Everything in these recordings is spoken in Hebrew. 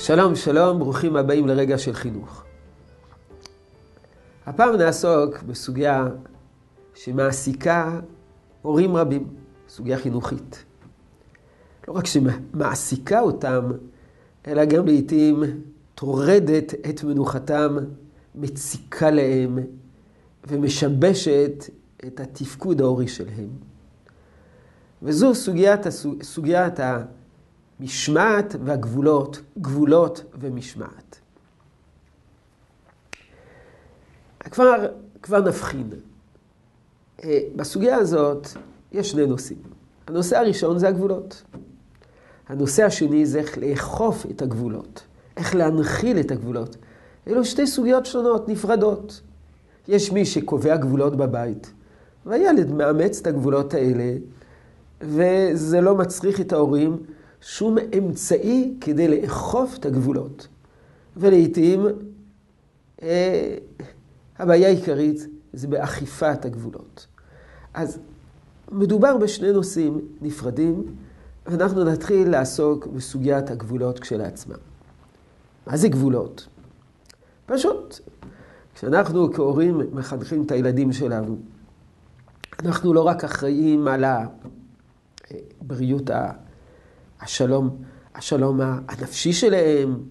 שלום, שלום, ברוכים הבאים לרגע של חינוך. הפעם נעסוק בסוגיה שמעסיקה הורים רבים, סוגיה חינוכית. לא רק שמעסיקה אותם, אלא גם לעיתים טורדת את מנוחתם, מציקה להם ומשבשת את התפקוד ההורי שלהם. וזו סוגיית, סוגיית המשמעת והגבולות, גבולות ומשמעת. כבר, כבר נבחין. אה, בסוגיה הזאת יש שני נושאים. הנושא הראשון זה הגבולות. הנושא השני זה איך לאכוף את הגבולות, איך להנחיל את הגבולות. אלו שתי סוגיות שונות, נפרדות. יש מי שקובע גבולות בבית, והילד מאמץ את הגבולות האלה, וזה לא מצריך את ההורים שום אמצעי כדי לאכוף את הגבולות. ולעיתים אה, הבעיה העיקרית זה באכיפת הגבולות. אז מדובר בשני נושאים נפרדים, ואנחנו נתחיל לעסוק בסוגיית הגבולות כשלעצמם. מה זה גבולות? פשוט, כשאנחנו כהורים מחנכים את הילדים שלנו, אנחנו לא רק אחראים על הבריאות, השלום, השלום הנפשי שלהם,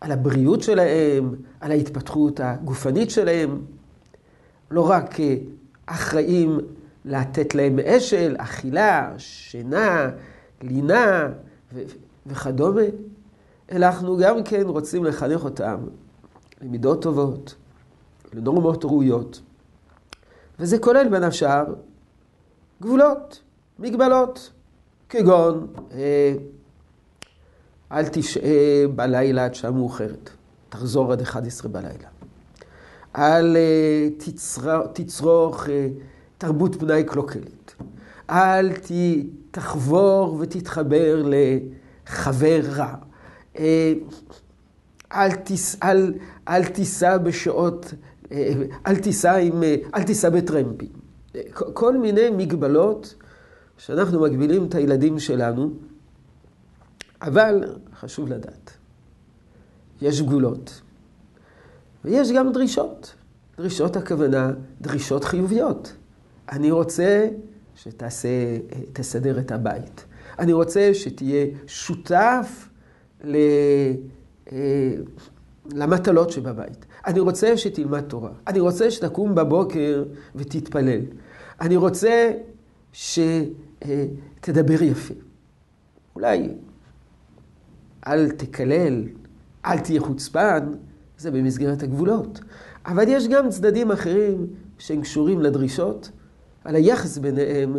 על הבריאות שלהם, על ההתפתחות הגופנית שלהם, לא רק אחראים לתת להם אשל, אכילה, שינה, לינה וכדומה, אלא אנחנו גם כן רוצים לחנך אותם למידות טובות, לנורמות ראויות. וזה כולל בין השאר גבולות, מגבלות, כגון אה, אל תשעה בלילה עד שעה מאוחרת, תחזור עד 11 בלילה. אל אה, תצרוך אה, תרבות פנאי קלוקלת. אל תחבור ותתחבר לחבר רע. אל, תיס, אל, אל תיסע בשעות, אל תיסע, עם, אל תיסע בטרמפים. כל מיני מגבלות שאנחנו מגבילים את הילדים שלנו, אבל חשוב לדעת, יש גבולות, ויש גם דרישות. דרישות הכוונה, דרישות חיוביות. אני רוצה שתעשה, תסדר את הבית. אני רוצה שתהיה שותף ל... אה, למטלות שבבית. אני רוצה שתלמד תורה. אני רוצה שתקום בבוקר ותתפלל. אני רוצה שתדבר יפה. אולי אל תקלל, אל תהיה חוצפן, זה במסגרת הגבולות. אבל יש גם צדדים אחרים שהם קשורים לדרישות, על היחס ביניהם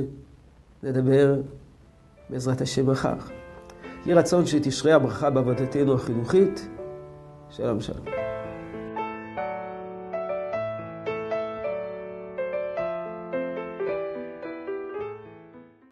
נדבר בעזרת השם מחר. יהי רצון שתשרה הברכה בעבודתנו החינוכית. שלום שלום.